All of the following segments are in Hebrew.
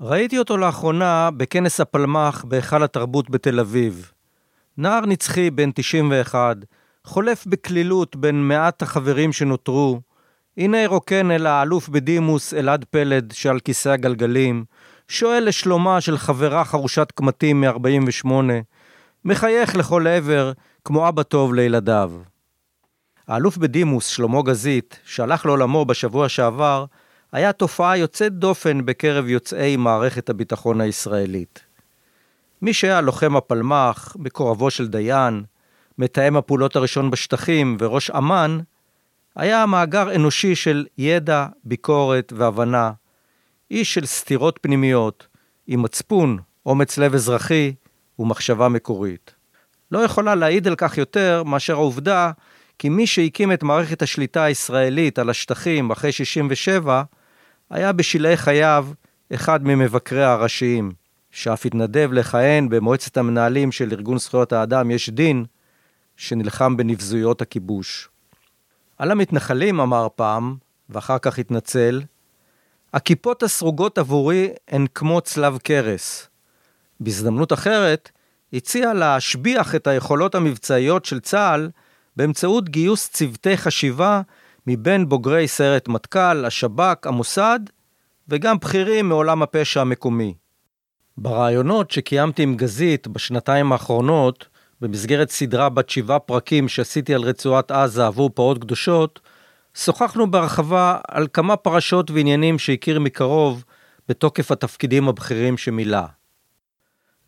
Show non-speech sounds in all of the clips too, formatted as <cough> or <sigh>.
ראיתי אותו לאחרונה בכנס הפלמ"ח בהיכל התרבות בתל אביב. נער נצחי בן 91, חולף בקלילות בין מעט החברים שנותרו. הנה רוקן אל האלוף בדימוס אלעד פלד שעל כיסא הגלגלים, שואל לשלומה של חברה חרושת קמטים מ-48, מחייך לכל עבר כמו אבא טוב לילדיו. האלוף בדימוס שלמה גזית, שהלך לעולמו בשבוע שעבר, היה תופעה יוצאת דופן בקרב יוצאי מערכת הביטחון הישראלית. מי שהיה לוחם הפלמ"ח, מקורבו של דיין, מתאם הפעולות הראשון בשטחים וראש אמ"ן, היה מאגר אנושי של ידע, ביקורת והבנה, איש של סתירות פנימיות, עם מצפון, אומץ לב אזרחי ומחשבה מקורית. לא יכולה להעיד על כך יותר מאשר העובדה כי מי שהקים את מערכת השליטה הישראלית על השטחים אחרי 67, היה בשלהי חייו אחד ממבקריה הראשיים, שאף התנדב לכהן במועצת המנהלים של ארגון זכויות האדם יש דין, שנלחם בנבזויות הכיבוש. על המתנחלים אמר פעם, ואחר כך התנצל, הכיפות הסרוגות עבורי הן כמו צלב קרס. בהזדמנות אחרת, הציע להשביח את היכולות המבצעיות של צה"ל באמצעות גיוס צוותי חשיבה מבין בוגרי סיירת מטכ"ל, השב"כ, המוסד, וגם בכירים מעולם הפשע המקומי. ברעיונות שקיימתי עם גזית בשנתיים האחרונות, במסגרת סדרה בת שבעה פרקים שעשיתי על רצועת עזה עבור פרות קדושות, שוחחנו בהרחבה על כמה פרשות ועניינים שהכיר מקרוב בתוקף התפקידים הבכירים שמילא.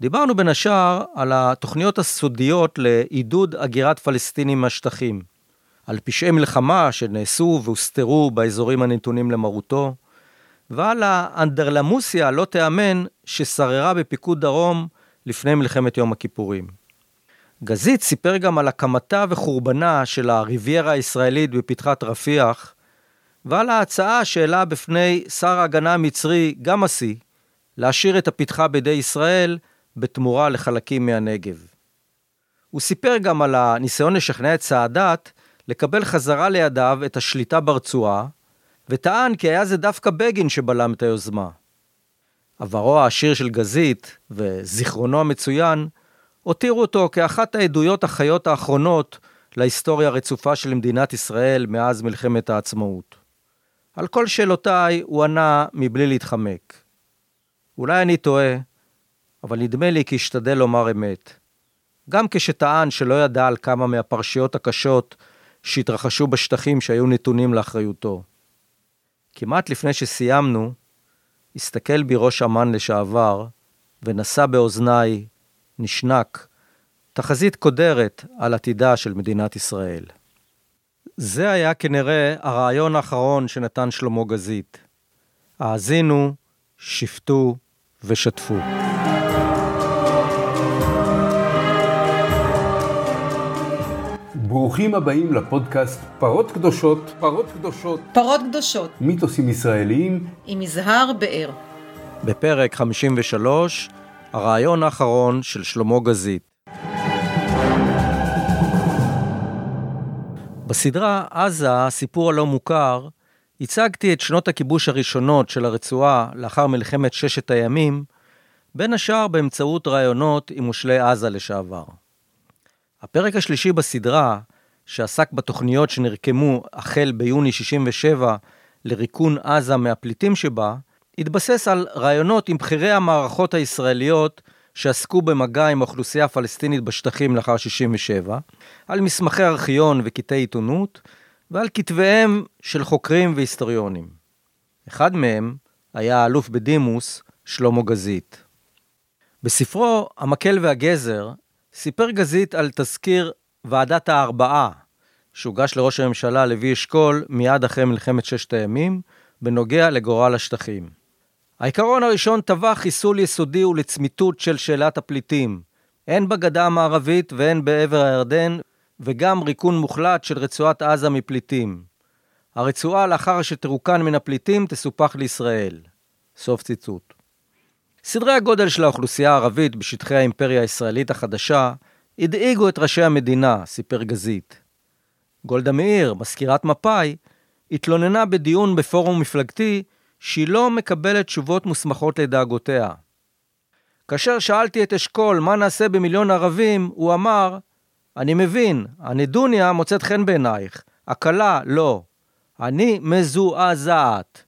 דיברנו בין השאר על התוכניות הסודיות לעידוד הגירת פלסטינים מהשטחים, על פשעי מלחמה שנעשו והוסתרו באזורים הנתונים למרותו, ועל האנדרלמוסיה הלא תיאמן ששררה בפיקוד דרום לפני מלחמת יום הכיפורים. גזית סיפר גם על הקמתה וחורבנה של הריביירה הישראלית בפתחת רפיח, ועל ההצעה שהעלה בפני שר ההגנה המצרי גמאסי להשאיר את הפתחה בידי ישראל בתמורה לחלקים מהנגב. הוא סיפר גם על הניסיון לשכנע את סאדאת לקבל חזרה לידיו את השליטה ברצועה, וטען כי היה זה דווקא בגין שבלם את היוזמה. עברו העשיר של גזית וזיכרונו המצוין הותירו אותו כאחת העדויות החיות האחרונות להיסטוריה הרצופה של מדינת ישראל מאז מלחמת העצמאות. על כל שאלותיי הוא ענה מבלי להתחמק. אולי אני טועה, אבל נדמה לי כי השתדל לומר אמת. גם כשטען שלא ידע על כמה מהפרשיות הקשות שהתרחשו בשטחים שהיו נתונים לאחריותו. כמעט לפני שסיימנו, הסתכל בי ראש אמ"ן לשעבר, ונשא באוזניי, נשנק, תחזית קודרת על עתידה של מדינת ישראל. זה היה כנראה הרעיון האחרון שנתן שלמה גזית. האזינו, שפטו ושתפו. ברוכים הבאים לפודקאסט פרות קדושות, פרות קדושות, פרות קדושות, מיתוסים ישראליים עם יזהר באר. בפרק 53, הרעיון האחרון של שלמה גזית. בסדרה עזה, הסיפור הלא מוכר, הצגתי את שנות הכיבוש הראשונות של הרצועה לאחר מלחמת ששת הימים, בין השאר באמצעות רעיונות עם מושלי עזה לשעבר. הפרק השלישי בסדרה, שעסק בתוכניות שנרקמו החל ביוני 67 לריקון עזה מהפליטים שבה, התבסס על רעיונות עם בכירי המערכות הישראליות שעסקו במגע עם האוכלוסייה הפלסטינית בשטחים לאחר 67, על מסמכי ארכיון וקטעי עיתונות, ועל כתביהם של חוקרים והיסטוריונים. אחד מהם היה האלוף בדימוס שלמה גזית. בספרו "המקל והגזר" סיפר גזית על תזכיר ועדת הארבעה, שהוגש לראש הממשלה לוי אשכול מיד אחרי מלחמת ששת הימים, בנוגע לגורל השטחים. העיקרון הראשון טבע חיסול יסודי ולצמיתות של שאלת הפליטים, הן בגדה המערבית והן בעבר הירדן, וגם ריקון מוחלט של רצועת עזה מפליטים. הרצועה לאחר שתרוקן מן הפליטים תסופח לישראל. סוף ציטוט. סדרי הגודל של האוכלוסייה הערבית בשטחי האימפריה הישראלית החדשה הדאיגו את ראשי המדינה, סיפר גזית. גולדה מאיר, מזכירת מפא"י, התלוננה בדיון בפורום מפלגתי שהיא לא מקבלת תשובות מוסמכות לדאגותיה. כאשר שאלתי את אשכול מה נעשה במיליון ערבים, הוא אמר, אני מבין, הנדוניה מוצאת חן בעינייך, הקלה לא. אני מזועזעת,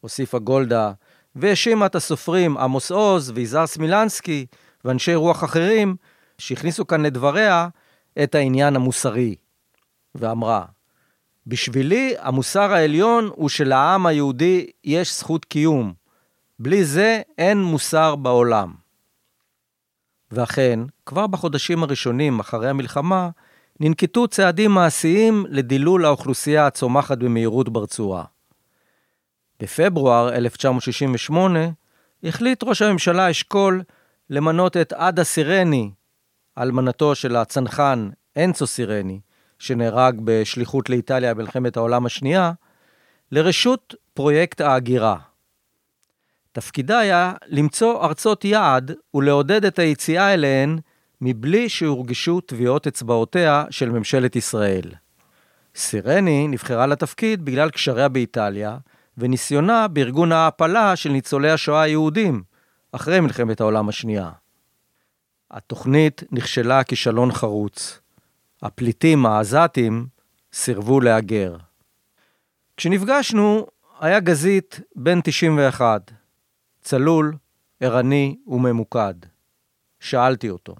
הוסיפה גולדה, והאשימה את הסופרים עמוס עוז ויזהר סמילנסקי ואנשי רוח אחרים שהכניסו כאן לדבריה את העניין המוסרי. ואמרה, בשבילי המוסר העליון הוא שלעם היהודי יש זכות קיום. בלי זה אין מוסר בעולם. ואכן, כבר בחודשים הראשונים אחרי המלחמה, ננקטו צעדים מעשיים לדילול האוכלוסייה הצומחת במהירות ברצועה. בפברואר 1968 החליט ראש הממשלה אשכול למנות את עדה סירני, אלמנתו של הצנחן אנצו סירני, שנהרג בשליחות לאיטליה במלחמת העולם השנייה, לרשות פרויקט ההגירה. תפקידה היה למצוא ארצות יעד ולעודד את היציאה אליהן מבלי שהורגשו טביעות אצבעותיה של ממשלת ישראל. סירני נבחרה לתפקיד בגלל קשריה באיטליה וניסיונה בארגון ההעפלה של ניצולי השואה היהודים אחרי מלחמת העולם השנייה. התוכנית נכשלה כישלון חרוץ. הפליטים העזתים סירבו להגר. כשנפגשנו, היה גזית בן 91, צלול, ערני וממוקד. שאלתי אותו.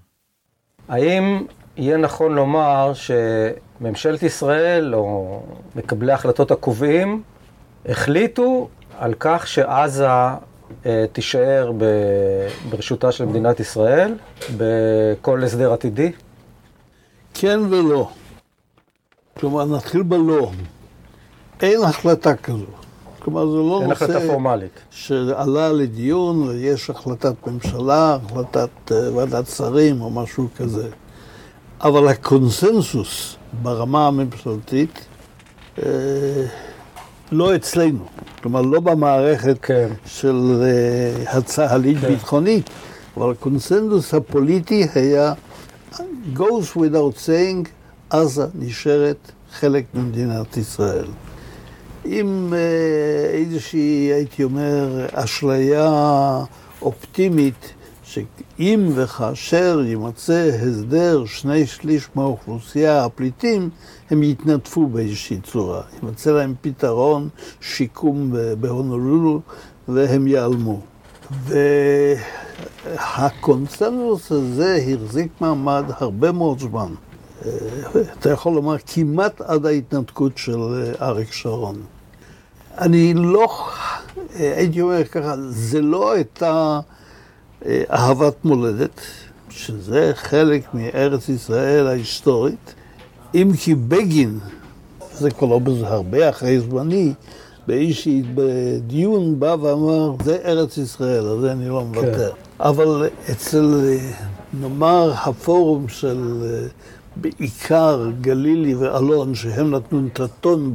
האם יהיה נכון לומר שממשלת ישראל, או מקבלי ההחלטות הקובעים, החליטו על כך שעזה אה, תישאר ברשותה של מדינת ישראל בכל הסדר עתידי? כן ולא. כלומר, נתחיל בלא. אין החלטה כזו. כלומר, זה לא נושא... שעלה לדיון ויש החלטת ממשלה, החלטת uh, ועדת שרים או משהו כזה. אבל הקונסנזוס ברמה הממשלתית uh, לא אצלנו. כלומר, לא במערכת כן. של uh, הצה"לית-ביטחונית, כן. אבל הקונסנזוס הפוליטי היה goes without saying, עזה נשארת חלק ממדינת ישראל. עם אה, איזושהי, הייתי אומר, אשליה אופטימית, שאם וכאשר יימצא הסדר שני שליש מהאוכלוסייה, הפליטים, הם יתנדפו באיזושהי צורה. יימצא להם פתרון, שיקום בהונולולו, והם ייעלמו. והקונצנזוס הזה החזיק מעמד הרבה מאוד זמן. אה, אתה יכול לומר כמעט עד ההתנתקות של אה, אריק שרון. אני לא, אה, הייתי אומר ככה, זה לא הייתה אהבת מולדת, שזה חלק מארץ ישראל ההיסטורית, אם כי בגין, זה כבר לא בזה הרבה אחרי זמני, באיזשהי דיון בא ואמר, זה ארץ ישראל, על זה אני לא מוותר. כן. אבל אצל, נאמר, הפורום של בעיקר גלילי ואלון, שהם נתנו את הטון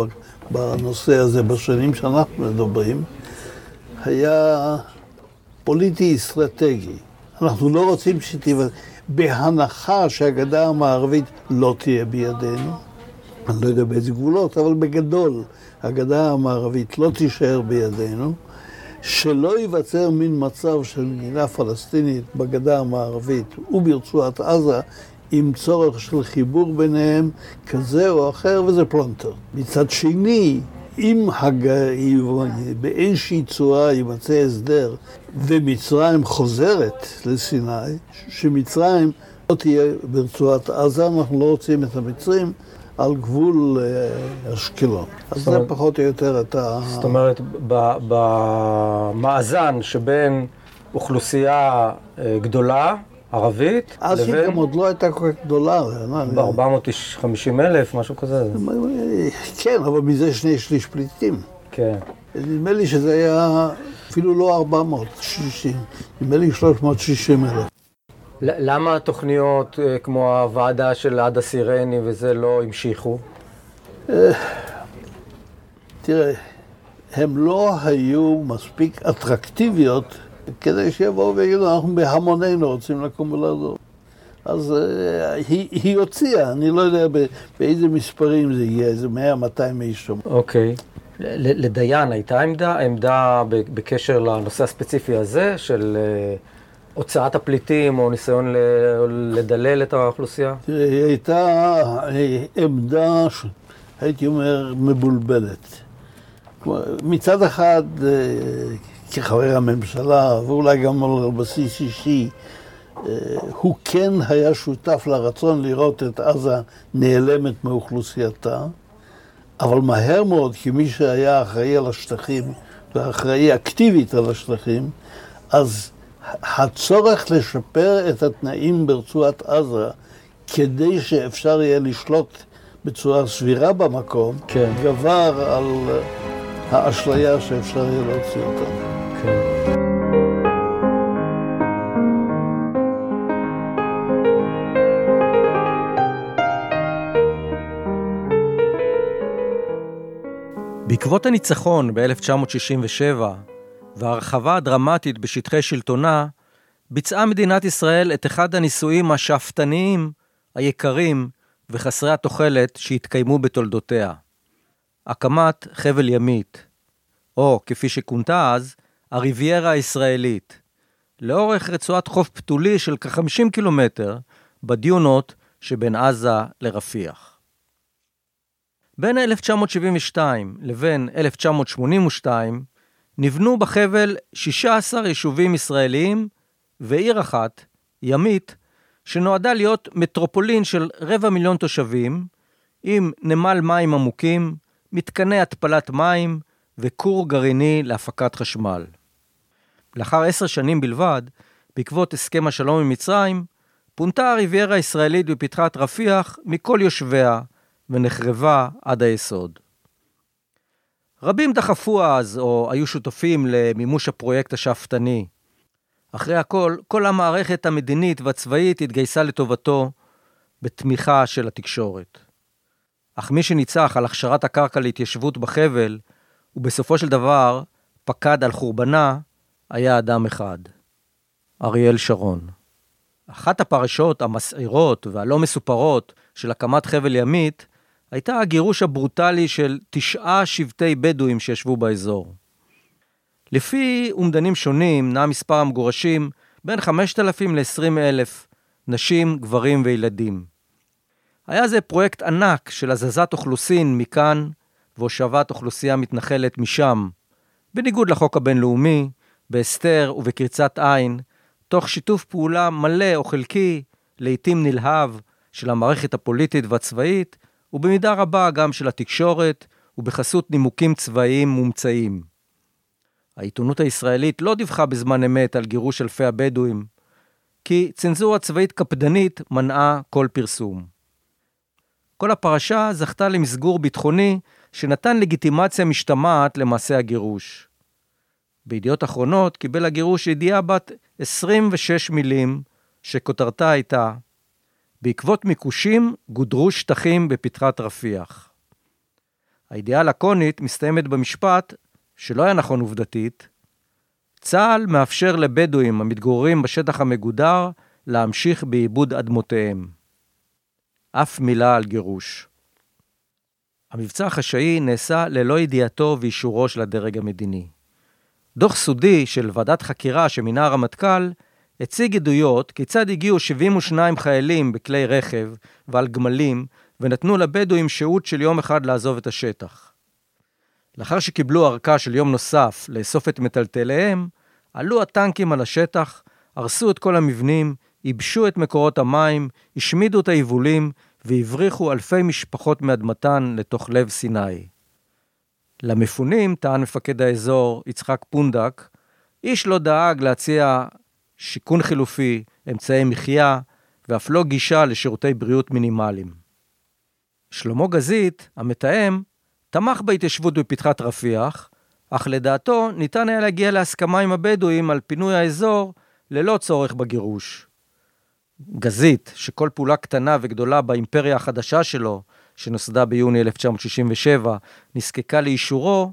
בנושא הזה בשנים שאנחנו מדברים, היה פוליטי-אסטרטגי. אנחנו לא רוצים שתהיה, בהנחה שהגדה המערבית לא תהיה בידינו, אני לא יודע באיזה גבולות, אבל בגדול, הגדה המערבית לא תישאר בידינו, שלא ייווצר מין מצב של מדינה פלסטינית בגדה המערבית וברצועת עזה עם צורך של חיבור ביניהם כזה או אחר, וזה פלונטר. מצד שני, אם הג... באיזושהי צורה יימצא הסדר ומצרים חוזרת לסיני, שמצרים לא תהיה ברצועת עזה, אנחנו לא רוצים את המצרים על גבול אה, אשקלון. אז זה פחות או יותר את ה... זאת אומרת, במאזן שבין אוכלוסייה אה, גדולה, ערבית, אז לבין... היא גם עוד לא הייתה כל כך גדולה. ב-450 אלף, משהו כזה. כן, אבל מזה שני שליש פליטים. כן. נדמה לי שזה היה אפילו לא 460, נדמה לי 360 אלף. למה התוכניות אה, כמו הוועדה של עדה סירני וזה לא המשיכו? אה, תראה, הן לא היו מספיק אטרקטיביות כדי שיבואו ויגידו, אנחנו בהמוננו רוצים לקום ולעזור. אז uh, היא, היא הוציאה, אני לא יודע באיזה מספרים זה יהיה, איזה 100-200 איש. אוקיי. Okay. לדיין הייתה עמדה, עמדה בקשר לנושא הספציפי הזה של אה, הוצאת הפליטים או ניסיון לדלל את האוכלוסייה? היא הייתה אה, עמדה, הייתי אומר, מבולבלת. מצד אחד, אה, כחבר הממשלה, ואולי גם על בסיס אישי, הוא כן היה שותף לרצון לראות את עזה נעלמת מאוכלוסייתה. אבל מהר מאוד, כמי שהיה אחראי על השטחים, ואחראי אקטיבית על השטחים, אז הצורך לשפר את התנאים ברצועת עזה כדי שאפשר יהיה לשלוט בצורה סבירה במקום, כן. גבר על האשליה שאפשר יהיה להוציא אותה. כן. בעקבות הניצחון ב-1967 וההרחבה הדרמטית בשטחי שלטונה, ביצעה מדינת ישראל את אחד הניסויים השאפתניים, היקרים וחסרי התוחלת שהתקיימו בתולדותיה. הקמת חבל ימית, או כפי שכונתה אז, הריביירה הישראלית, לאורך רצועת חוף פתולי של כ-50 קילומטר בדיונות שבין עזה לרפיח. בין 1972 לבין 1982 נבנו בחבל 16 יישובים ישראליים ועיר אחת, ימית, שנועדה להיות מטרופולין של רבע מיליון תושבים, עם נמל מים עמוקים, מתקני התפלת מים וכור גרעיני להפקת חשמל. לאחר עשר שנים בלבד, בעקבות הסכם השלום עם מצרים, פונתה הריביירה הישראלית בפתחת רפיח מכל יושביה, ונחרבה עד היסוד. רבים דחפו אז, או היו שותפים למימוש הפרויקט השאפתני. אחרי הכל, כל המערכת המדינית והצבאית התגייסה לטובתו בתמיכה של התקשורת. אך מי שניצח על הכשרת הקרקע להתיישבות בחבל, ובסופו של דבר פקד על חורבנה, היה אדם אחד, אריאל שרון. אחת הפרשות המסעירות והלא מסופרות של הקמת חבל ימית הייתה הגירוש הברוטלי של תשעה שבטי בדואים שישבו באזור. לפי אומדנים שונים נע מספר המגורשים בין 5,000 ל-20,000, נשים, גברים וילדים. היה זה פרויקט ענק של הזזת אוכלוסין מכאן והושבת אוכלוסייה מתנחלת משם, בניגוד לחוק הבינלאומי, בהסתר ובקריצת עין, תוך שיתוף פעולה מלא או חלקי, לעתים נלהב, של המערכת הפוליטית והצבאית ובמידה רבה גם של התקשורת, ובחסות נימוקים צבאיים מומצאים. העיתונות הישראלית לא דיווחה בזמן אמת על גירוש אלפי הבדואים, כי צנזורה צבאית קפדנית מנעה כל פרסום. כל הפרשה זכתה למסגור ביטחוני שנתן לגיטימציה משתמעת למעשה הגירוש. בידיעות אחרונות קיבל הגירוש ידיעה בת 26 מילים, שכותרתה הייתה בעקבות מיקושים גודרו שטחים בפתחת רפיח. הידיעה הלקונית מסתיימת במשפט, שלא היה נכון עובדתית, צה"ל מאפשר לבדואים המתגוררים בשטח המגודר להמשיך בעיבוד אדמותיהם. אף מילה על גירוש. המבצע החשאי נעשה ללא ידיעתו ואישורו של הדרג המדיני. דוח סודי של ועדת חקירה שמינה הרמטכ"ל הציג עדויות כיצד הגיעו 72 חיילים בכלי רכב ועל גמלים ונתנו לבדואים שהות של יום אחד לעזוב את השטח. לאחר שקיבלו ארכה של יום נוסף לאסוף את מטלטליהם, עלו הטנקים על השטח, הרסו את כל המבנים, ייבשו את מקורות המים, השמידו את היבולים והבריחו אלפי משפחות מאדמתן לתוך לב סיני. למפונים, טען מפקד האזור, יצחק פונדק, איש לא דאג להציע שיכון חילופי, אמצעי מחיה, ואף לא גישה לשירותי בריאות מינימליים. שלמה גזית, המתאם, תמך בהתיישבות בפתחת רפיח, אך לדעתו ניתן היה להגיע להסכמה עם הבדואים על פינוי האזור ללא צורך בגירוש. גזית, שכל פעולה קטנה וגדולה באימפריה החדשה שלו, שנוסדה ביוני 1967, נזקקה לאישורו,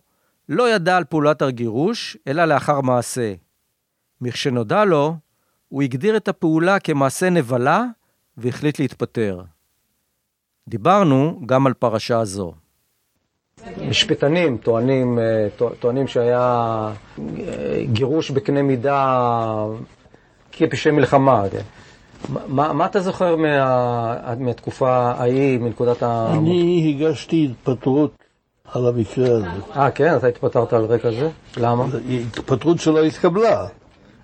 לא ידע על פעולת הגירוש, אלא לאחר מעשה. מכשנודע לו, הוא הגדיר את הפעולה כמעשה נבלה והחליט להתפטר. דיברנו גם על פרשה זו. משפטנים טוענים, אה, טוענים שהיה אה, גירוש בקנה מידה כפשעי מלחמה. מה, מה אתה זוכר מה, מהתקופה ההיא, מנקודת ה... אני הגשתי התפטרות על המקרה הזה. אה, כן? אתה התפטרת על רקע זה? למה? התפטרות שלא התקבלה.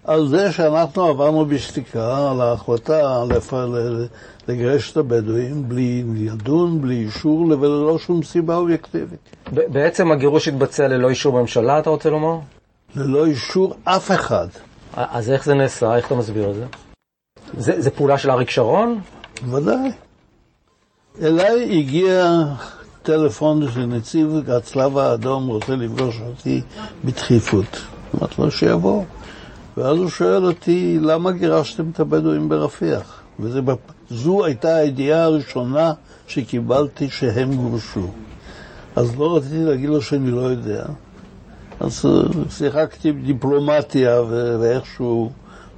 על זה שאנחנו עברנו בשתיקה על ההחלטה לגרש את הבדואים בלי לדון, בלי אישור וללא שום סיבה אובייקטיבית. בעצם הגירוש התבצע ללא אישור ממשלה, אתה רוצה לומר? ללא אישור אף אחד. אז איך זה נעשה? איך אתה מסביר את זה? זה, זה פעולה של אריק שרון? ודאי. אליי הגיע טלפון של נציב הצלב האדום רוצה לפגוש אותי בדחיפות. אמרתי לו שיבוא. ואז הוא שואל אותי, למה גירשתם את הבדואים ברפיח? וזו הייתה הידיעה הראשונה שקיבלתי שהם גורשו. אז לא רציתי להגיד לו שאני לא יודע. אז שיחקתי בדיפלומטיה ואיכשהו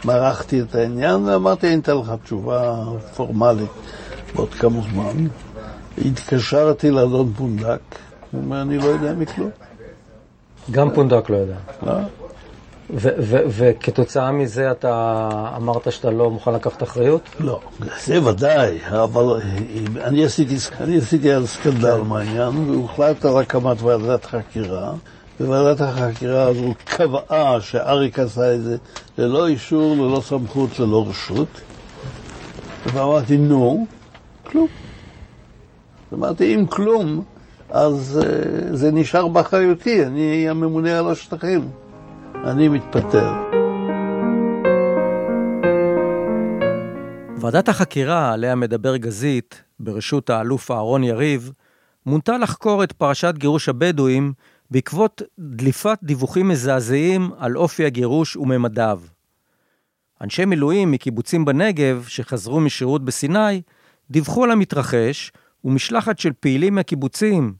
מרחתי את העניין, ואמרתי, אני אתן לך תשובה פורמלית בעוד כמה זמן. התקשרתי לאדון פונדק, הוא אומר, אני לא יודע מכלום. גם פונדק לא יודע. לא. וכתוצאה מזה אתה אמרת שאתה לא מוכן לקחת אחריות? לא, זה ודאי, אבל אני עשיתי, אני עשיתי על סקנדל מהעניין, והוחלט על הקמת ועדת חקירה, וועדת החקירה הזו קבעה שאריק עשה את זה ללא אישור, ללא סמכות, ללא רשות, ואמרתי, נו, כלום. אמרתי, אם כלום, אז uh, זה נשאר באחריותי, אני הממונה על השטחים. אני מתפטר. ועדת החקירה עליה מדבר גזית, ברשות האלוף אהרון יריב, מונתה לחקור את פרשת גירוש הבדואים בעקבות דליפת דיווחים מזעזעים על אופי הגירוש וממדיו. אנשי מילואים מקיבוצים בנגב, שחזרו משירות בסיני, דיווחו על המתרחש, ומשלחת של פעילים מהקיבוצים,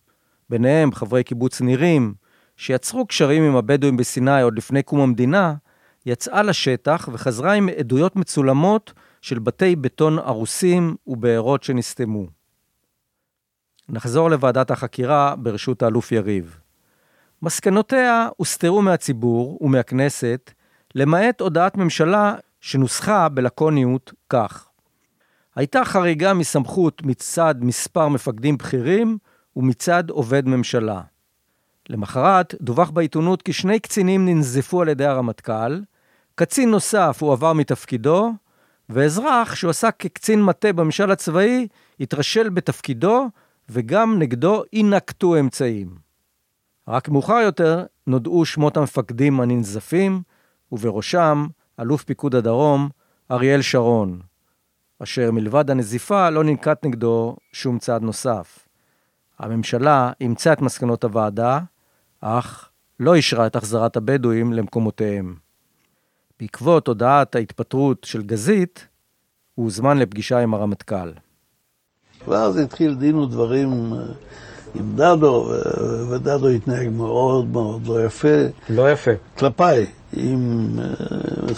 ביניהם חברי קיבוץ נירים, שיצרו קשרים עם הבדואים בסיני עוד לפני קום המדינה, יצאה לשטח וחזרה עם עדויות מצולמות של בתי בטון הרוסים ובארות שנסתמו. נחזור לוועדת החקירה ברשות האלוף יריב. מסקנותיה הוסתרו מהציבור ומהכנסת, למעט הודעת ממשלה שנוסחה בלקוניות כך: הייתה חריגה מסמכות מצד מספר מפקדים בכירים ומצד עובד ממשלה. למחרת דווח בעיתונות כי שני קצינים ננזפו על ידי הרמטכ"ל, קצין נוסף הועבר מתפקידו, ואזרח שהועסק כקצין מטה בממשל הצבאי התרשל בתפקידו, וגם נגדו יינקטו אמצעים. רק מאוחר יותר נודעו שמות המפקדים הננזפים, ובראשם אלוף פיקוד הדרום, אריאל שרון, אשר מלבד הנזיפה לא ננקט נגדו שום צעד נוסף. הממשלה אימצה את מסקנות הוועדה, אך לא אישרה את החזרת הבדואים למקומותיהם. בעקבות הודעת ההתפטרות של גזית, הוא הוזמן לפגישה עם הרמטכ"ל. ואז התחיל דין ודברים אה, עם דדו, ודדו התנהג מאוד מאוד לא יפה. לא יפה. כלפיי, עם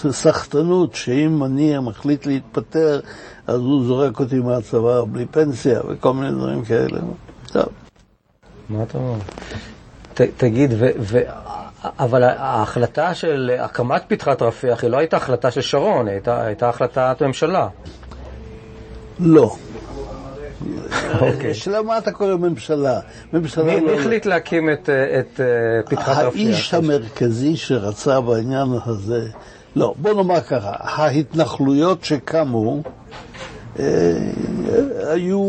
אה, סחטנות, שאם אני מחליט להתפטר, אז הוא זורק אותי מהצבא בלי פנסיה וכל מיני דברים כאלה. טוב. מה אתה אומר? ת, תגיד, ו, ו, אבל ההחלטה של הקמת פתחת רפיח היא לא הייתה החלטה של שרון, היא הייתה, הייתה החלטת ממשלה. לא. אוקיי. שאלה מה אתה קורא ממשלה? ממשלה מי לא... החליט להקים את, את אה, פתחת רפיח? האיש המרכזי שרצה בעניין הזה, לא, בוא נאמר ככה, ההתנחלויות שקמו אה, היו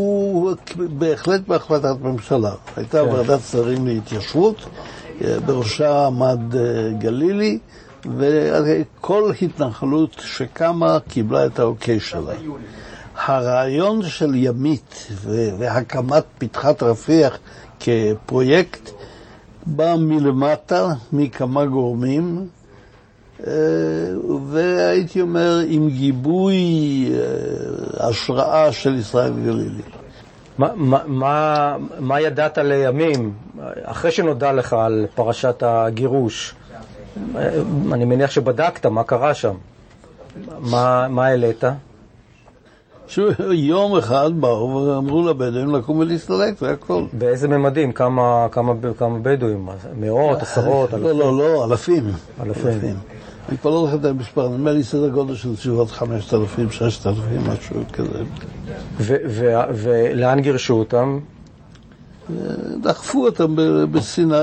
בהחלט בהחלטת ממשלה. הייתה כן. ועדת שרים להתיישבות, אה, בראשה עמד גלילי, וכל התנחלות שקמה קיבלה את האוקיי שלה. הרעיון של ימית והקמת פתחת רפיח כפרויקט בא מלמטה, מכמה גורמים, אה, והייתי אומר עם גיבוי אה, השראה של ישראל גלילי. מה, מה, מה ידעת לימים, אחרי שנודע לך על פרשת הגירוש? אני מניח שבדקת מה קרה שם. מה העלית? שיום אחד באו ואמרו לבדואים לקום ולהסתלק, זה הכל. באיזה ממדים? כמה, כמה, כמה בדואים? מאות, עשרות, לא, לא, לא, אלפים. אלפים. אני כבר לא זוכר את המספר, נדמה לי סדר גודל של סביבות 5,000, 6,000, משהו כזה. ולאן גירשו אותם? דחפו אותם בסיני.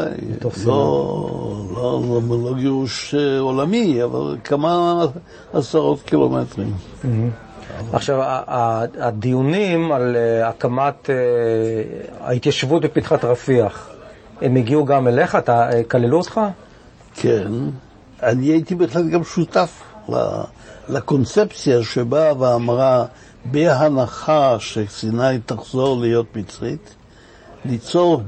לא, לא, לא, לא גירוש אה, עולמי, אבל כמה עשרות קילומטרים. עכשיו, הדיונים על אה, הקמת אה, ההתיישבות בפתחת רפיח, הם הגיעו גם אליך? אתה, אה, כללו אותך? כן. אני הייתי בהחלט גם שותף לקונספציה שבאה ואמרה, בהנחה שסיני תחזור להיות מצרית, ליצור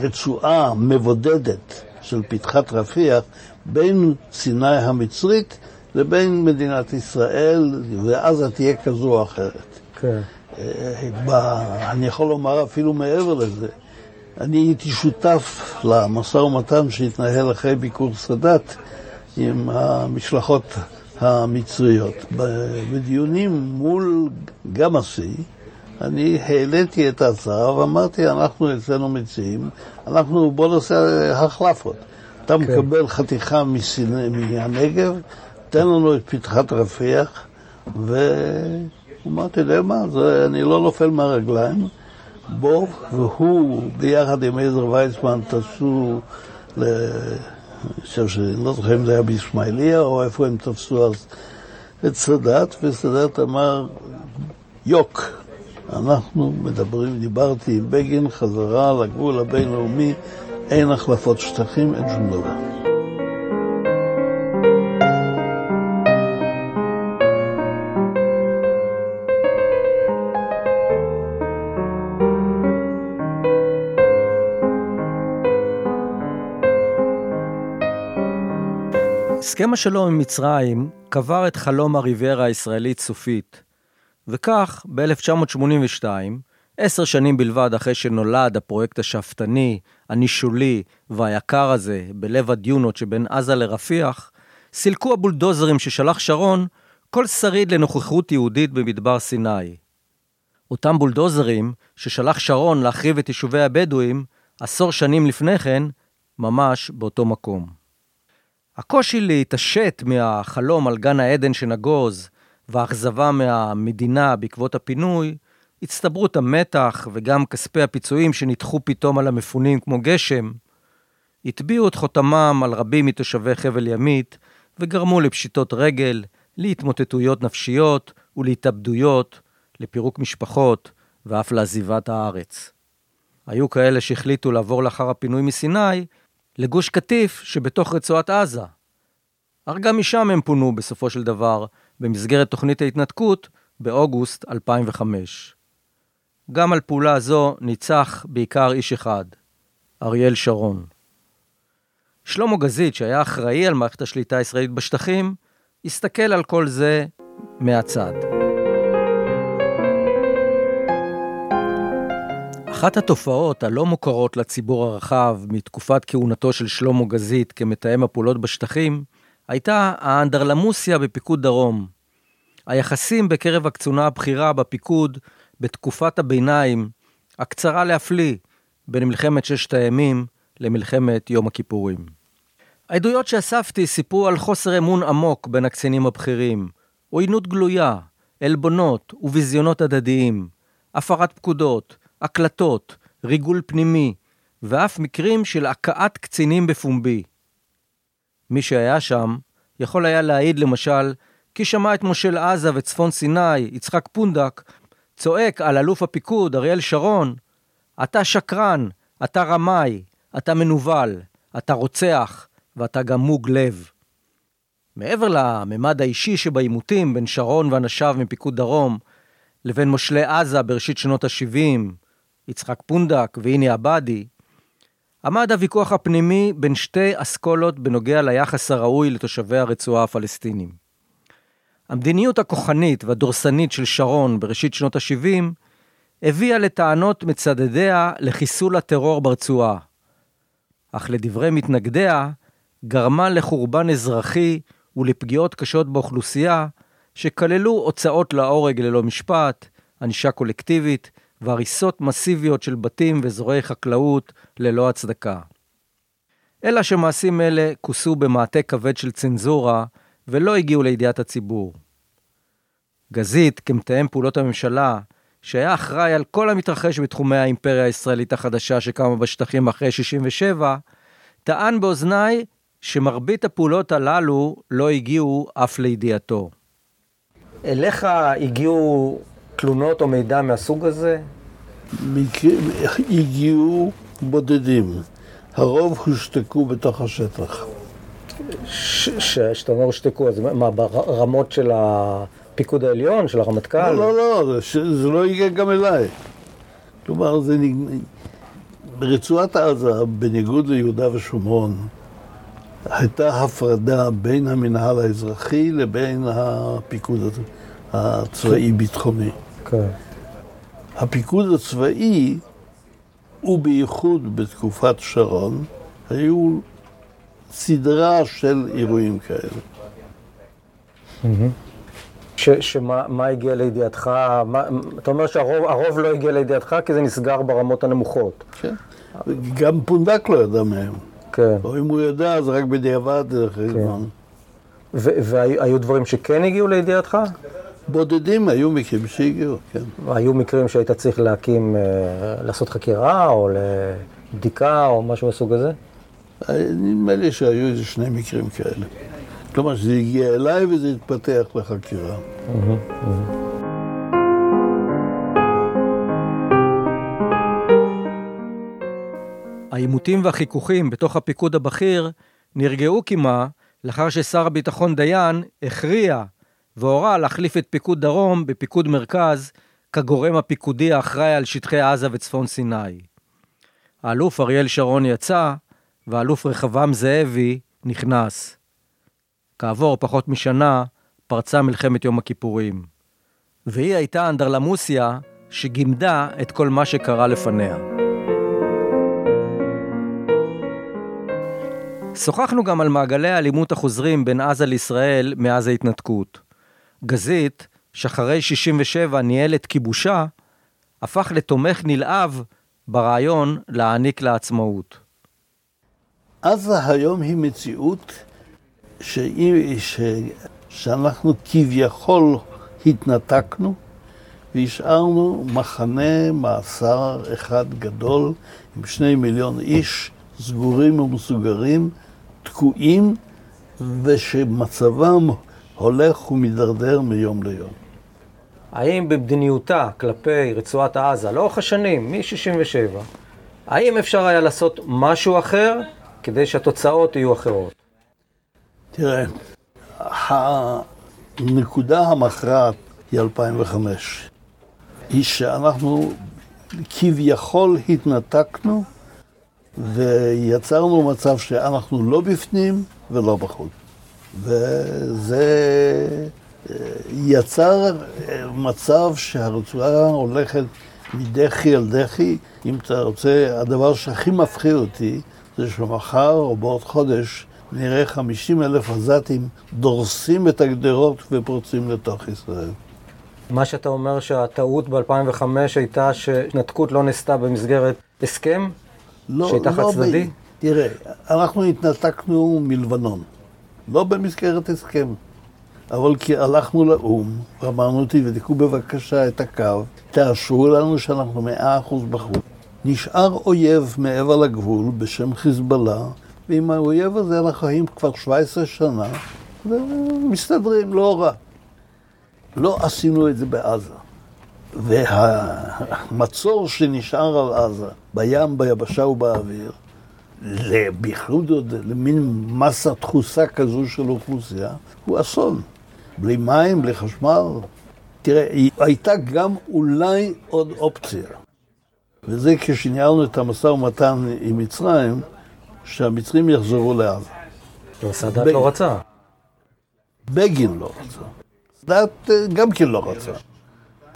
רצועה מבודדת של פתחת רפיח בין סיני המצרית לבין מדינת ישראל, ועזה תהיה כזו או אחרת. כן. אה, ב- אני יכול לומר אפילו מעבר לזה. אני הייתי שותף למשא ומתן שהתנהל אחרי ביקור סאדאת עם המשלחות המצריות. בדיונים מול גם השיא, אני העליתי את ההצעה ואמרתי, אנחנו אצלנו מציעים, אנחנו בוא נעשה החלפות. אתה מקבל חתיכה מסיני- מהנגב, תן לנו את פתחת רפיח, ואמרתי, יודע מה, זה, אני לא נופל מהרגליים. בוא, והוא ביחד עם עזר ויצמן ל... אני חושב שאני לא זוכר אם זה היה בישמעאליה או איפה הם תפסו אז את סאדאת, וסאדאת אמר, יוק, אנחנו מדברים, דיברתי עם בגין, חזרה לגבול הבינלאומי, אין החלפות שטחים, אין שום דבר. הסכם השלום עם מצרים קבר את חלום הריביירה הישראלית סופית, וכך ב-1982, עשר שנים בלבד אחרי שנולד הפרויקט השאפתני, הנישולי והיקר הזה בלב הדיונות שבין עזה לרפיח, סילקו הבולדוזרים ששלח שרון כל שריד לנוכחות יהודית במדבר סיני. אותם בולדוזרים ששלח שרון להחריב את יישובי הבדואים עשור שנים לפני כן, ממש באותו מקום. הקושי להתעשת מהחלום על גן העדן שנגוז והאכזבה מהמדינה בעקבות הפינוי, הצטברות המתח וגם כספי הפיצויים שנדחו פתאום על המפונים כמו גשם, הטביעו את חותמם על רבים מתושבי חבל ימית וגרמו לפשיטות רגל, להתמוטטויות נפשיות ולהתאבדויות, לפירוק משפחות ואף לעזיבת הארץ. היו כאלה שהחליטו לעבור לאחר הפינוי מסיני לגוש קטיף שבתוך רצועת עזה. אך גם משם הם פונו בסופו של דבר במסגרת תוכנית ההתנתקות באוגוסט 2005. גם על פעולה זו ניצח בעיקר איש אחד, אריאל שרון. שלמה גזית, שהיה אחראי על מערכת השליטה הישראלית בשטחים, הסתכל על כל זה מהצד. אחת התופעות הלא מוכרות לציבור הרחב מתקופת כהונתו של שלמה גזית כמתאם הפעולות בשטחים, הייתה האנדרלמוסיה בפיקוד דרום. היחסים בקרב הקצונה הבכירה בפיקוד בתקופת הביניים, הקצרה להפליא, בין מלחמת ששת הימים למלחמת יום הכיפורים. העדויות שאספתי סיפרו על חוסר אמון עמוק בין הקצינים הבכירים, עוינות גלויה, עלבונות וביזיונות הדדיים, הפרת פקודות, הקלטות, ריגול פנימי, ואף מקרים של הכאת קצינים בפומבי. מי שהיה שם יכול היה להעיד למשל כי שמע את מושל עזה וצפון סיני, יצחק פונדק, צועק על אלוף הפיקוד, אריאל שרון, אתה שקרן, אתה רמאי, אתה מנוול, אתה רוצח, ואתה גם מוג לב. מעבר לממד האישי שבעימותים בין שרון ואנשיו מפיקוד דרום, לבין מושלי עזה בראשית שנות ה-70, יצחק פונדק והיני עבאדי, עמד הוויכוח הפנימי בין שתי אסכולות בנוגע ליחס הראוי לתושבי הרצועה הפלסטינים. המדיניות הכוחנית והדורסנית של שרון בראשית שנות ה-70 הביאה לטענות מצדדיה לחיסול הטרור ברצועה. אך לדברי מתנגדיה, גרמה לחורבן אזרחי ולפגיעות קשות באוכלוסייה, שכללו הוצאות להורג ללא משפט, ענישה קולקטיבית והריסות מסיביות של בתים ואזורי חקלאות ללא הצדקה. אלא שמעשים אלה כוסו במעטה כבד של צנזורה ולא הגיעו לידיעת הציבור. גזית, כמתאם פעולות הממשלה, שהיה אחראי על כל המתרחש בתחומי האימפריה הישראלית החדשה שקמה בשטחים אחרי 67, טען באוזניי שמרבית הפעולות הללו לא הגיעו אף לידיעתו. אליך הגיעו תלונות או מידע מהסוג הזה? הגיעו בודדים. הרוב הושתקו בתוך השטח. כשאתה אומר הושתקו, אז מה, ברמות של הפיקוד העליון, של הרמטכ"ל? לא, לא, לא, זה, זה לא הגיע גם אליי. כלומר, זה נג... ברצועת עזה, בניגוד ליהודה ושומרון, הייתה הפרדה בין המנהל האזרחי לבין הפיקוד הצבאי-ביטחוני. כן. הפיקוד הצבאי, ובייחוד בתקופת שרון, היו סדרה של אירועים כאלה. ש, שמה מה הגיע לידיעתך? מה, אתה אומר שהרוב לא הגיע לידיעתך כי זה נסגר ברמות הנמוכות. כן. גם פונדק לא ידע מהם. כן. או אם הוא ידע, אז רק בדיעבד אחרי כן. זמן. והיו דברים שכן הגיעו לידיעתך? בודדים היו מקרים שהגיעו, כן. היו מקרים שהיית צריך להקים, אה, לעשות חקירה או לבדיקה או משהו מהסוג הזה? נדמה לי שהיו איזה שני מקרים כאלה. כלומר, שזה הגיע אליי וזה התפתח לחקירה. העימותים והחיכוכים בתוך הפיקוד הבכיר נרגעו קימה לאחר ששר הביטחון דיין הכריע והורה להחליף את פיקוד דרום בפיקוד מרכז כגורם הפיקודי האחראי על שטחי עזה וצפון סיני. האלוף אריאל שרון יצא, והאלוף רחבעם זאבי נכנס. כעבור פחות משנה פרצה מלחמת יום הכיפורים. והיא הייתה אנדרלמוסיה שגימדה את כל מה שקרה לפניה. שוחחנו גם על מעגלי האלימות החוזרים בין עזה לישראל מאז ההתנתקות. גזית, שאחרי 67 ניהל את כיבושה, הפך לתומך נלהב ברעיון להעניק לה עצמאות. עזה היום היא מציאות שהיא, ש, שאנחנו כביכול התנתקנו והשארנו מחנה מאסר אחד גדול עם שני מיליון איש, סגורים ומסוגרים, תקועים, ושמצבם הולך ומידרדר מיום ליום. האם במדיניותה כלפי רצועת עזה, לאורך השנים, מ-67, האם אפשר היה לעשות משהו אחר כדי שהתוצאות יהיו אחרות? תראה, הנקודה המכרעת היא 2005. היא שאנחנו כביכול התנתקנו ויצרנו מצב שאנחנו לא בפנים ולא בחוץ. וזה אה, יצר אה, מצב שהרצועה הולכת מדחי אל דחי. אם אתה רוצה, הדבר שהכי מפחיד אותי זה שמחר או בעוד חודש נראה 50 אלף עזתים דורסים את הגדרות ופורצים לתוך ישראל. מה שאתה אומר שהטעות ב-2005 הייתה שהתנתקות לא נעשתה במסגרת הסכם? לא, שהייתה לא חד צדדי? ב... תראה, אנחנו התנתקנו מלבנון, לא במסגרת הסכם, אבל כי הלכנו לאו"ם ואמרנו, תבדקו בבקשה את הקו, תאשרו לנו שאנחנו מאה אחוז בחוץ. נשאר אויב מעבר לגבול בשם חיזבאללה, ועם האויב הזה אנחנו חיים כבר 17 שנה, ומסתדרים לא רע. לא עשינו את זה בעזה. והמצור שנשאר על עזה, בים, ביבשה ובאוויר, בייחוד עוד למין מסה דחוסה כזו של אוכלוסייה, הוא אסון. בלי מים, בלי חשמל. תראה, הייתה גם אולי עוד אופציה. וזה כשניהלנו את המשא ומתן עם מצרים, שהמצרים יחזרו לעזה. סאדאת לא רצה. בגין לא רצה. סאדאת גם כן לא רצה.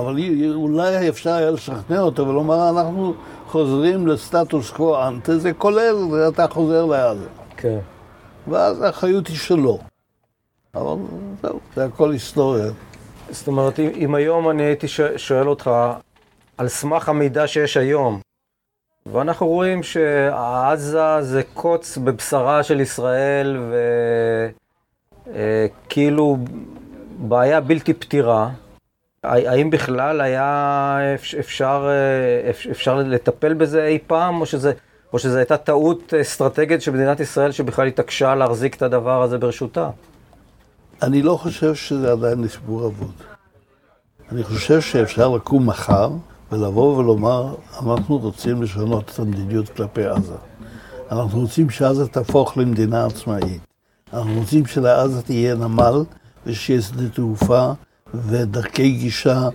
אבל אולי אפשר היה לשכנע אותו ולומר, אנחנו חוזרים לסטטוס קוו אנטה, זה כולל, אתה חוזר לעזה. כן. ואז האחריות היא שלו. אבל זהו, זה הכל היסטוריה. זאת אומרת, אם, היום אני הייתי שואל אותך, על סמך המידע שיש היום, ואנחנו רואים שעזה זה קוץ בבשרה של ישראל, וכאילו אה, בעיה בלתי פתירה. האם בכלל היה אפשר, אה, אפשר לטפל בזה אי פעם, או שזה, או שזו הייתה טעות אסטרטגית של מדינת ישראל שבכלל התעקשה להחזיק את הדבר הזה ברשותה? אני לא חושב שזה עדיין לסיפור אבוד. אני חושב שאפשר לקום מחר ולבוא ולומר, אנחנו רוצים לשנות את המדיניות כלפי עזה. אנחנו רוצים שעזה תהפוך למדינה עצמאית. אנחנו רוצים שלעזה תהיה נמל ושיהיה שדה תעופה ודרכי גישה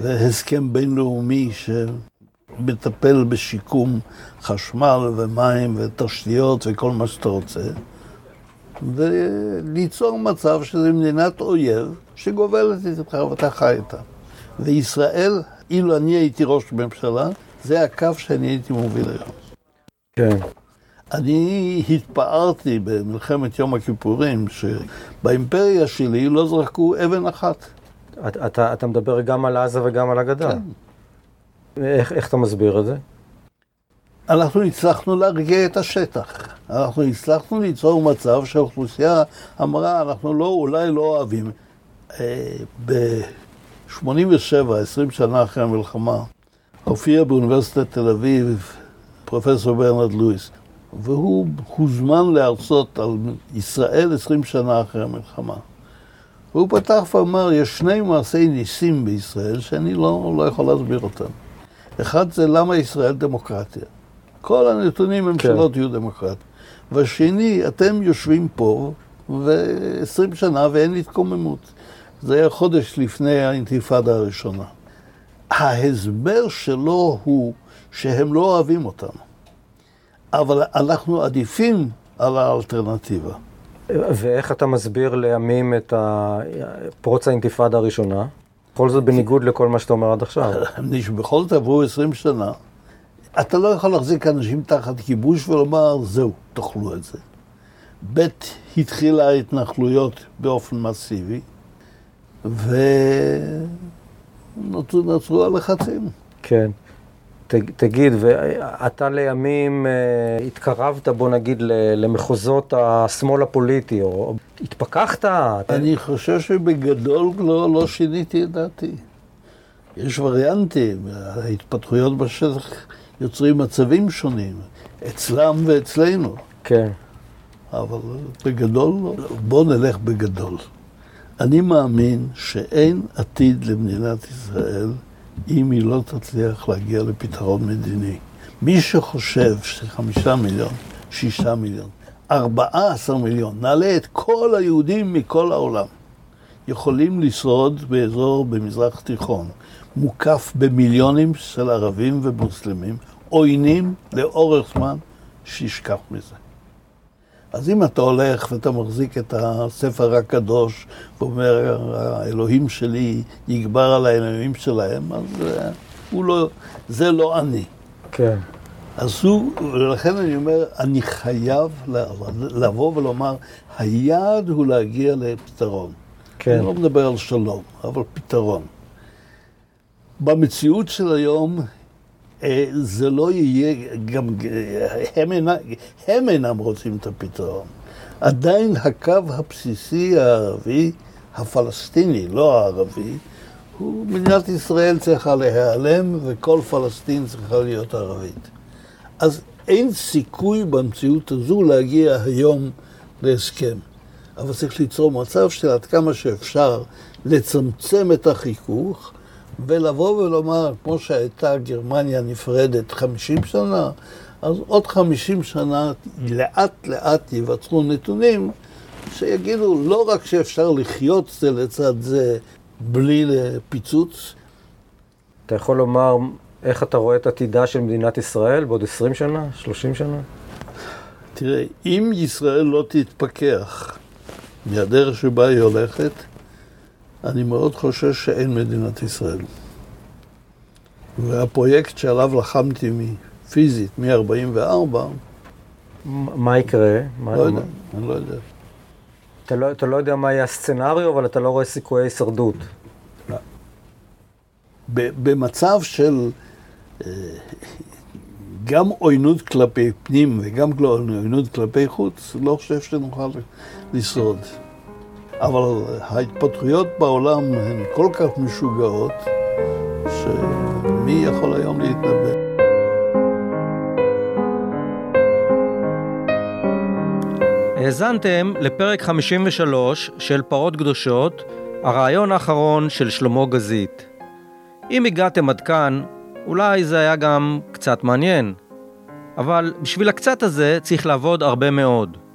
והסכם בינלאומי שמטפל בשיקום חשמל ומים ותשתיות וכל מה שאתה רוצה. וליצור מצב שזה מדינת אויב שגובלת איתך ואתה חי איתה. וישראל, אילו אני הייתי ראש ממשלה, זה הקו שאני הייתי מוביל היום. כן. אני התפארתי במלחמת יום הכיפורים, שבאימפריה שלי לא זרקו אבן אחת. אתה, אתה, אתה מדבר גם על עזה וגם על הגדה. כן. איך, איך אתה מסביר את זה? אנחנו הצלחנו להרגיע את השטח. אנחנו הצלחנו ליצור מצב שהאוכלוסייה אמרה, אנחנו לא, אולי לא אוהבים. אה, ב-87, 20 שנה אחרי המלחמה, הופיע באוניברסיטת תל אביב פרופסור ברנרד לואיס, והוא הוזמן להרצות על ישראל 20 שנה אחרי המלחמה. והוא פתח ואמר, יש שני מעשי ניסים בישראל שאני לא, לא יכול להסביר אותם. אחד זה למה ישראל דמוקרטיה. כל הנתונים הם כן. שלא תהיו דמוקרטיה. והשני, אתם יושבים פה ו-20 שנה ואין התקוממות. זה היה חודש לפני האינתיפאדה הראשונה. ההסבר שלו הוא שהם לא אוהבים אותנו, אבל אנחנו עדיפים על האלטרנטיבה. ואיך אתה מסביר לימים את פרוץ האינתיפאדה הראשונה? בכל זאת בניגוד לכל מה שאתה אומר עד עכשיו. <laughs> בכל זאת עברו 20 שנה. אתה לא יכול להחזיק אנשים תחת כיבוש ולומר, זהו, תאכלו את זה. ב', התחילה ההתנחלויות באופן מסיבי, ונוצרו הלחצים. כן. תגיד, ואתה לימים אה, התקרבת, בוא נגיד, למחוזות השמאל הפוליטי, או התפכחת? אני חושב שבגדול לא, לא שיניתי את דעתי. יש וריאנטים, ההתפתחויות בשטח יוצרים מצבים שונים, אצלם ואצלנו. כן. אבל בגדול, בוא נלך בגדול. אני מאמין שאין עתיד למדינת ישראל אם היא לא תצליח להגיע לפתרון מדיני. מי שחושב שחמישה מיליון, שישה מיליון, ארבעה עשר מיליון, נעלה את כל היהודים מכל העולם, יכולים לשרוד באזור במזרח תיכון, מוקף במיליונים של ערבים ומוסלמים, עוינים לאורך זמן, שישכח מזה. אז אם אתה הולך ואתה מחזיק את הספר הקדוש ואומר, האלוהים שלי יגבר על האלוהים שלהם, אז אה, הוא לא, זה לא אני. כן. אז הוא, ולכן אני אומר, אני חייב לבוא ולומר, היעד הוא להגיע לפתרון. כן. אני לא מדבר על שלום, אבל פתרון. במציאות של היום, זה לא יהיה, גם הם, אינה, הם אינם רוצים את הפתרון. עדיין הקו הבסיסי הערבי, הפלסטיני, לא הערבי, הוא, מדינת ישראל צריכה להיעלם וכל פלסטין צריכה להיות ערבית. אז אין סיכוי במציאות הזו להגיע היום להסכם. אבל צריך ליצור מצב של עד כמה שאפשר לצמצם את החיכוך ולבוא ולומר, כמו שהייתה גרמניה נפרדת 50 שנה, אז עוד 50 שנה לאט לאט ייווצרו נתונים שיגידו לא רק שאפשר לחיות זה לצד זה בלי פיצוץ. אתה יכול לומר איך אתה רואה את עתידה של מדינת ישראל בעוד 20 שנה, 30 שנה? תראה, אם ישראל לא תתפכח מהדרך שבה היא הולכת, אני מאוד חושש שאין מדינת ישראל. והפרויקט שעליו לחמתי פיזית מ-44... מה יקרה? לא יודע, אני לא יודע. אתה לא, אתה לא יודע מה יהיה הסצנריו, אבל אתה לא רואה סיכויי הישרדות. במצב של אה, גם עוינות כלפי פנים וגם עוינות כלפי חוץ, לא חושב שנוכל לשרוד. אבל ההתפתחויות בעולם הן כל כך משוגעות, שמי יכול היום להתנבא? האזנתם לפרק 53 של פרות קדושות, הרעיון האחרון של שלמה גזית. אם הגעתם עד כאן, אולי זה היה גם קצת מעניין. אבל בשביל הקצת הזה צריך לעבוד הרבה מאוד.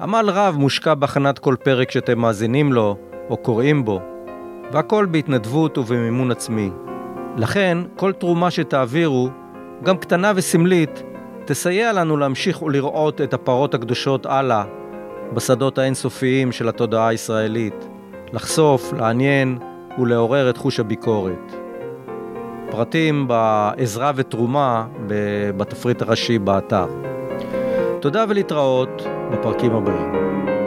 עמל רב מושקע בהכנת כל פרק שאתם מאזינים לו או קוראים בו, והכל בהתנדבות ובמימון עצמי. לכן, כל תרומה שתעבירו, גם קטנה וסמלית, תסייע לנו להמשיך ולראות את הפרות הקדושות הלאה, בשדות האינסופיים של התודעה הישראלית, לחשוף, לעניין ולעורר את חוש הביקורת. פרטים בעזרה ותרומה בתפריט הראשי באתר. תודה ולהתראות בפרקים הבאים.